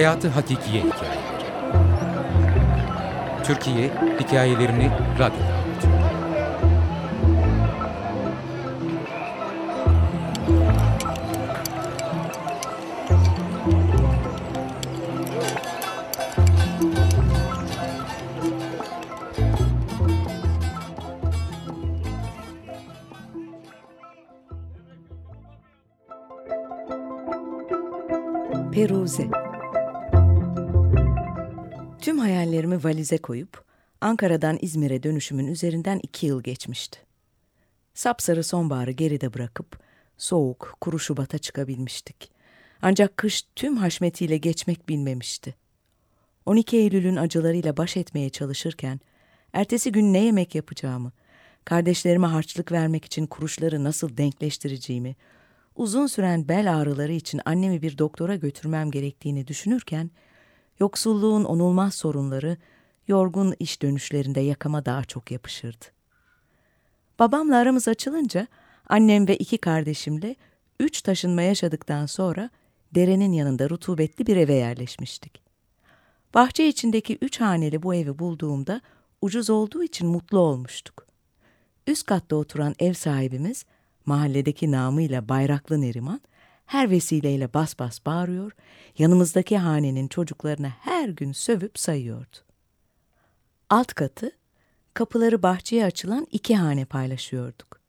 Hayatı Hakikiye Hikayeleri Türkiye hikayelerini radyoda anlatıyor. Peruze hayallerimi valize koyup Ankara'dan İzmir'e dönüşümün üzerinden iki yıl geçmişti. Sapsarı sonbaharı geride bırakıp soğuk, kuru Şubat'a çıkabilmiştik. Ancak kış tüm haşmetiyle geçmek bilmemişti. 12 Eylül'ün acılarıyla baş etmeye çalışırken ertesi gün ne yemek yapacağımı, kardeşlerime harçlık vermek için kuruşları nasıl denkleştireceğimi, uzun süren bel ağrıları için annemi bir doktora götürmem gerektiğini düşünürken, yoksulluğun onulmaz sorunları, yorgun iş dönüşlerinde yakama daha çok yapışırdı. Babamla aramız açılınca, annem ve iki kardeşimle üç taşınma yaşadıktan sonra derenin yanında rutubetli bir eve yerleşmiştik. Bahçe içindeki üç haneli bu evi bulduğumda ucuz olduğu için mutlu olmuştuk. Üst katta oturan ev sahibimiz, mahalledeki namıyla Bayraklı Neriman, her vesileyle bas bas bağırıyor, yanımızdaki hanenin çocuklarına her gün sövüp sayıyordu. Alt katı, kapıları bahçeye açılan iki hane paylaşıyorduk.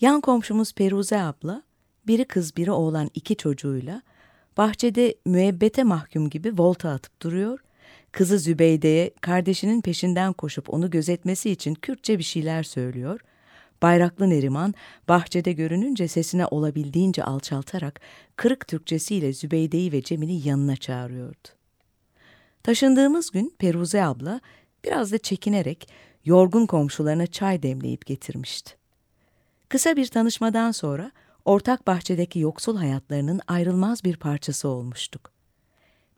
Yan komşumuz Peruze abla, biri kız biri oğlan iki çocuğuyla, bahçede müebbete mahkum gibi volta atıp duruyor, kızı Zübeyde'ye kardeşinin peşinden koşup onu gözetmesi için Kürtçe bir şeyler söylüyor, Bayraklı Neriman bahçede görününce sesine olabildiğince alçaltarak kırık Türkçesiyle Zübeyde'yi ve Cemil'i yanına çağırıyordu. Taşındığımız gün Peruze abla biraz da çekinerek yorgun komşularına çay demleyip getirmişti. Kısa bir tanışmadan sonra ortak bahçedeki yoksul hayatlarının ayrılmaz bir parçası olmuştuk.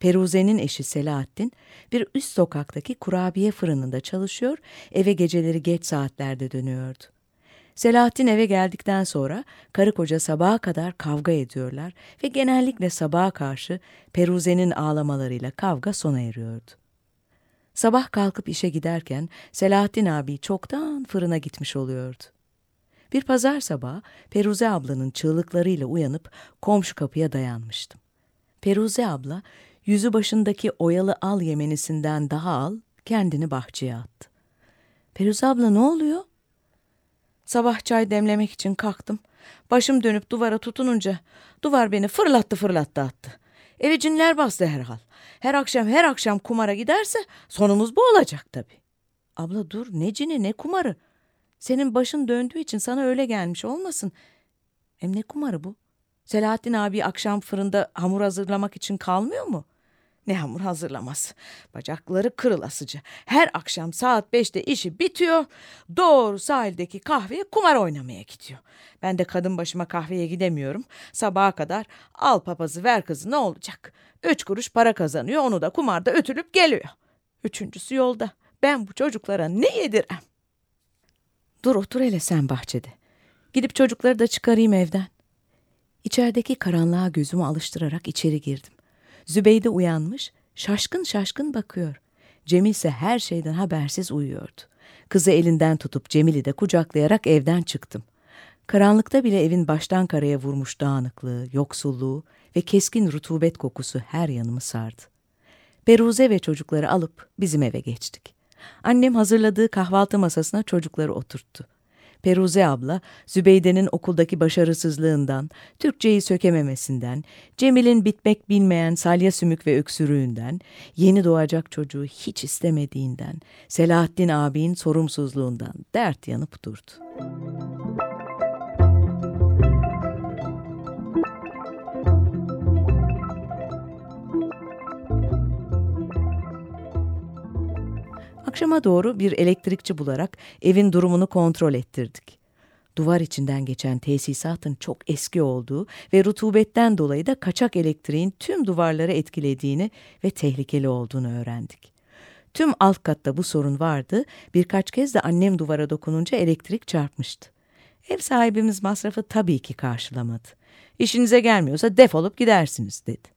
Peruze'nin eşi Selahattin bir üst sokaktaki kurabiye fırınında çalışıyor, eve geceleri geç saatlerde dönüyordu. Selahattin eve geldikten sonra karı koca sabaha kadar kavga ediyorlar ve genellikle sabaha karşı Peruze'nin ağlamalarıyla kavga sona eriyordu. Sabah kalkıp işe giderken Selahattin abi çoktan fırına gitmiş oluyordu. Bir pazar sabahı Peruze ablanın çığlıklarıyla uyanıp komşu kapıya dayanmıştım. Peruze abla yüzü başındaki oyalı al yemenisinden daha al kendini bahçeye attı. Peruze abla ne oluyor? Sabah çay demlemek için kalktım. Başım dönüp duvara tutununca duvar beni fırlattı fırlattı attı. Evi cinler bastı herhal. Her akşam her akşam kumara giderse sonumuz bu olacak tabii. Abla dur ne cini ne kumarı. Senin başın döndüğü için sana öyle gelmiş olmasın. Hem ne kumarı bu? Selahattin abi akşam fırında hamur hazırlamak için kalmıyor mu?'' Ne hamur hazırlamaz. Bacakları kırılasıca. Her akşam saat beşte işi bitiyor. Doğru sahildeki kahveye kumar oynamaya gidiyor. Ben de kadın başıma kahveye gidemiyorum. Sabaha kadar al papazı ver kızı ne olacak? Üç kuruş para kazanıyor onu da kumarda ötülüp geliyor. Üçüncüsü yolda. Ben bu çocuklara ne yedirem? Dur otur hele sen bahçede. Gidip çocukları da çıkarayım evden. İçerideki karanlığa gözümü alıştırarak içeri girdim. Zübeyde uyanmış, şaşkın şaşkın bakıyor. Cemil ise her şeyden habersiz uyuyordu. Kızı elinden tutup Cemil'i de kucaklayarak evden çıktım. Karanlıkta bile evin baştan karaya vurmuş dağınıklığı, yoksulluğu ve keskin rutubet kokusu her yanımı sardı. Peruze ve çocukları alıp bizim eve geçtik. Annem hazırladığı kahvaltı masasına çocukları oturttu. Peruze abla, Zübeyde'nin okuldaki başarısızlığından, Türkçeyi sökememesinden, Cemil'in bitmek bilmeyen salya sümük ve öksürüğünden, yeni doğacak çocuğu hiç istemediğinden, Selahattin abinin sorumsuzluğundan dert yanıp durdu. Akşama doğru bir elektrikçi bularak evin durumunu kontrol ettirdik. Duvar içinden geçen tesisatın çok eski olduğu ve rutubetten dolayı da kaçak elektriğin tüm duvarları etkilediğini ve tehlikeli olduğunu öğrendik. Tüm alt katta bu sorun vardı. Birkaç kez de annem duvara dokununca elektrik çarpmıştı. Ev sahibimiz masrafı tabii ki karşılamadı. İşinize gelmiyorsa defolup gidersiniz dedi.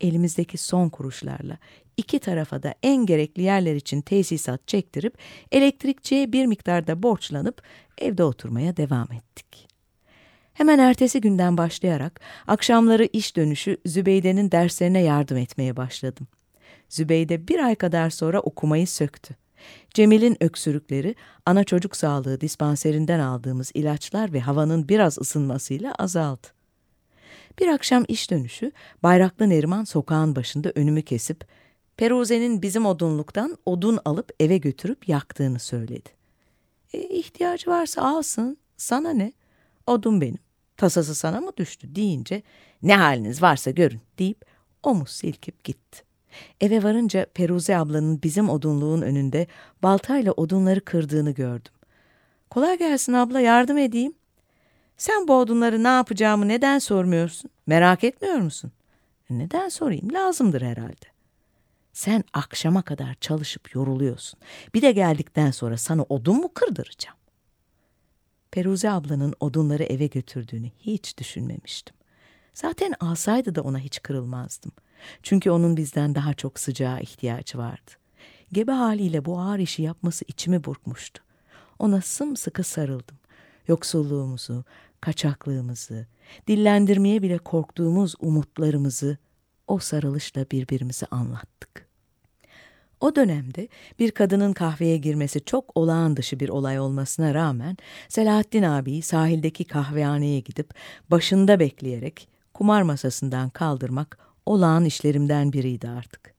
Elimizdeki son kuruşlarla iki tarafa da en gerekli yerler için tesisat çektirip elektrikçiye bir miktarda borçlanıp evde oturmaya devam ettik. Hemen ertesi günden başlayarak akşamları iş dönüşü Zübeyde'nin derslerine yardım etmeye başladım. Zübeyde bir ay kadar sonra okumayı söktü. Cemil'in öksürükleri ana çocuk sağlığı dispanserinden aldığımız ilaçlar ve havanın biraz ısınmasıyla azaldı. Bir akşam iş dönüşü Bayraklı Neriman sokağın başında önümü kesip Peruze'nin bizim odunluktan odun alıp eve götürüp yaktığını söyledi. E, ihtiyacı varsa alsın, sana ne? Odun benim, tasası sana mı düştü deyince ne haliniz varsa görün deyip omuz silkip gitti. Eve varınca Peruze ablanın bizim odunluğun önünde baltayla odunları kırdığını gördüm. Kolay gelsin abla yardım edeyim. Sen bu odunları ne yapacağımı neden sormuyorsun? Merak etmiyor musun? Neden sorayım? Lazımdır herhalde. Sen akşama kadar çalışıp yoruluyorsun. Bir de geldikten sonra sana odun mu kırdıracağım? Peruze ablanın odunları eve götürdüğünü hiç düşünmemiştim. Zaten alsaydı da ona hiç kırılmazdım. Çünkü onun bizden daha çok sıcağa ihtiyacı vardı. Gebe haliyle bu ağır işi yapması içimi burkmuştu. Ona sımsıkı sarıldım. Yoksulluğumuzu, kaçaklığımızı, dillendirmeye bile korktuğumuz umutlarımızı o sarılışla birbirimize anlattık. O dönemde bir kadının kahveye girmesi çok olağan dışı bir olay olmasına rağmen Selahattin abi sahildeki kahvehaneye gidip başında bekleyerek kumar masasından kaldırmak olağan işlerimden biriydi artık.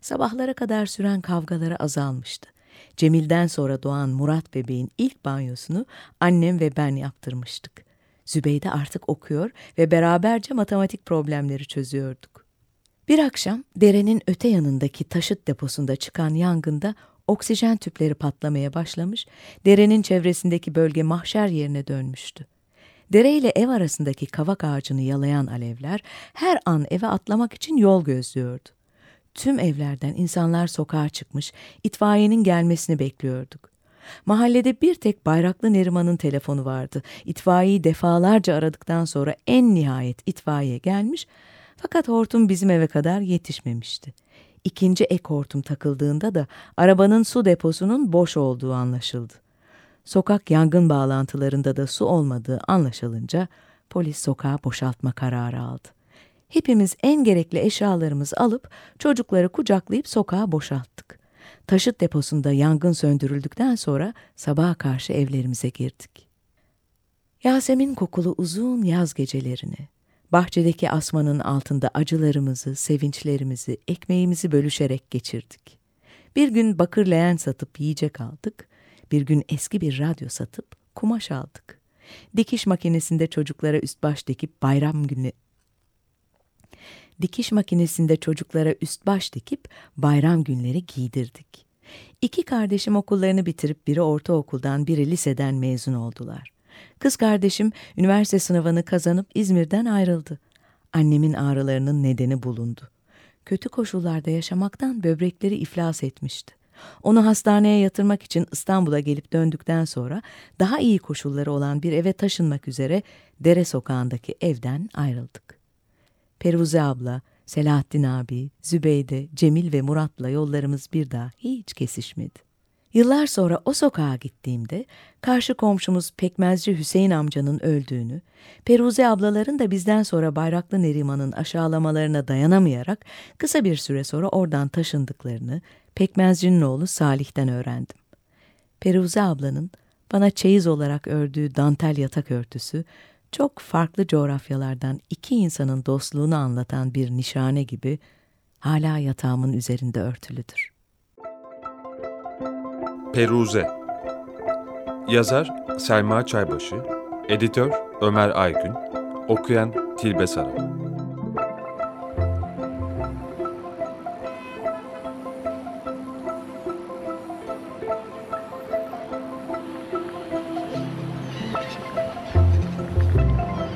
Sabahlara kadar süren kavgaları azalmıştı. Cemil'den sonra doğan Murat bebeğin ilk banyosunu annem ve ben yaptırmıştık. Zübeyde artık okuyor ve beraberce matematik problemleri çözüyorduk. Bir akşam derenin öte yanındaki taşıt deposunda çıkan yangında oksijen tüpleri patlamaya başlamış, derenin çevresindeki bölge mahşer yerine dönmüştü. Dere ile ev arasındaki kavak ağacını yalayan alevler her an eve atlamak için yol gözlüyordu. Tüm evlerden insanlar sokağa çıkmış, itfaiyenin gelmesini bekliyorduk. Mahallede bir tek Bayraklı Neriman'ın telefonu vardı. İtfaiyeyi defalarca aradıktan sonra en nihayet itfaiye gelmiş fakat hortum bizim eve kadar yetişmemişti. İkinci ek hortum takıldığında da arabanın su deposunun boş olduğu anlaşıldı. Sokak yangın bağlantılarında da su olmadığı anlaşılınca polis sokağı boşaltma kararı aldı. Hepimiz en gerekli eşyalarımızı alıp çocukları kucaklayıp sokağa boşalttık. Taşıt deposunda yangın söndürüldükten sonra sabaha karşı evlerimize girdik. Yasemin kokulu uzun yaz gecelerini, bahçedeki asmanın altında acılarımızı, sevinçlerimizi, ekmeğimizi bölüşerek geçirdik. Bir gün bakır leğen satıp yiyecek aldık, bir gün eski bir radyo satıp kumaş aldık. Dikiş makinesinde çocuklara üst baş dikip bayram günü dikiş makinesinde çocuklara üst baş dikip bayram günleri giydirdik. İki kardeşim okullarını bitirip biri ortaokuldan biri liseden mezun oldular. Kız kardeşim üniversite sınavını kazanıp İzmir'den ayrıldı. Annemin ağrılarının nedeni bulundu. Kötü koşullarda yaşamaktan böbrekleri iflas etmişti. Onu hastaneye yatırmak için İstanbul'a gelip döndükten sonra daha iyi koşulları olan bir eve taşınmak üzere Dere Sokağı'ndaki evden ayrıldık. Peruze abla, Selahattin abi, Zübeyde, Cemil ve Murat'la yollarımız bir daha hiç kesişmedi. Yıllar sonra o sokağa gittiğimde karşı komşumuz Pekmezci Hüseyin amcanın öldüğünü, Peruze ablaların da bizden sonra Bayraklı Neriman'ın aşağılamalarına dayanamayarak kısa bir süre sonra oradan taşındıklarını Pekmezci'nin oğlu Salih'ten öğrendim. Peruze ablanın bana çeyiz olarak ördüğü dantel yatak örtüsü çok farklı coğrafyalardan iki insanın dostluğunu anlatan bir nişane gibi hala yatağımın üzerinde örtülüdür. Peruze Yazar Selma Çaybaşı Editör Ömer Aygün Okuyan Tilbe Saray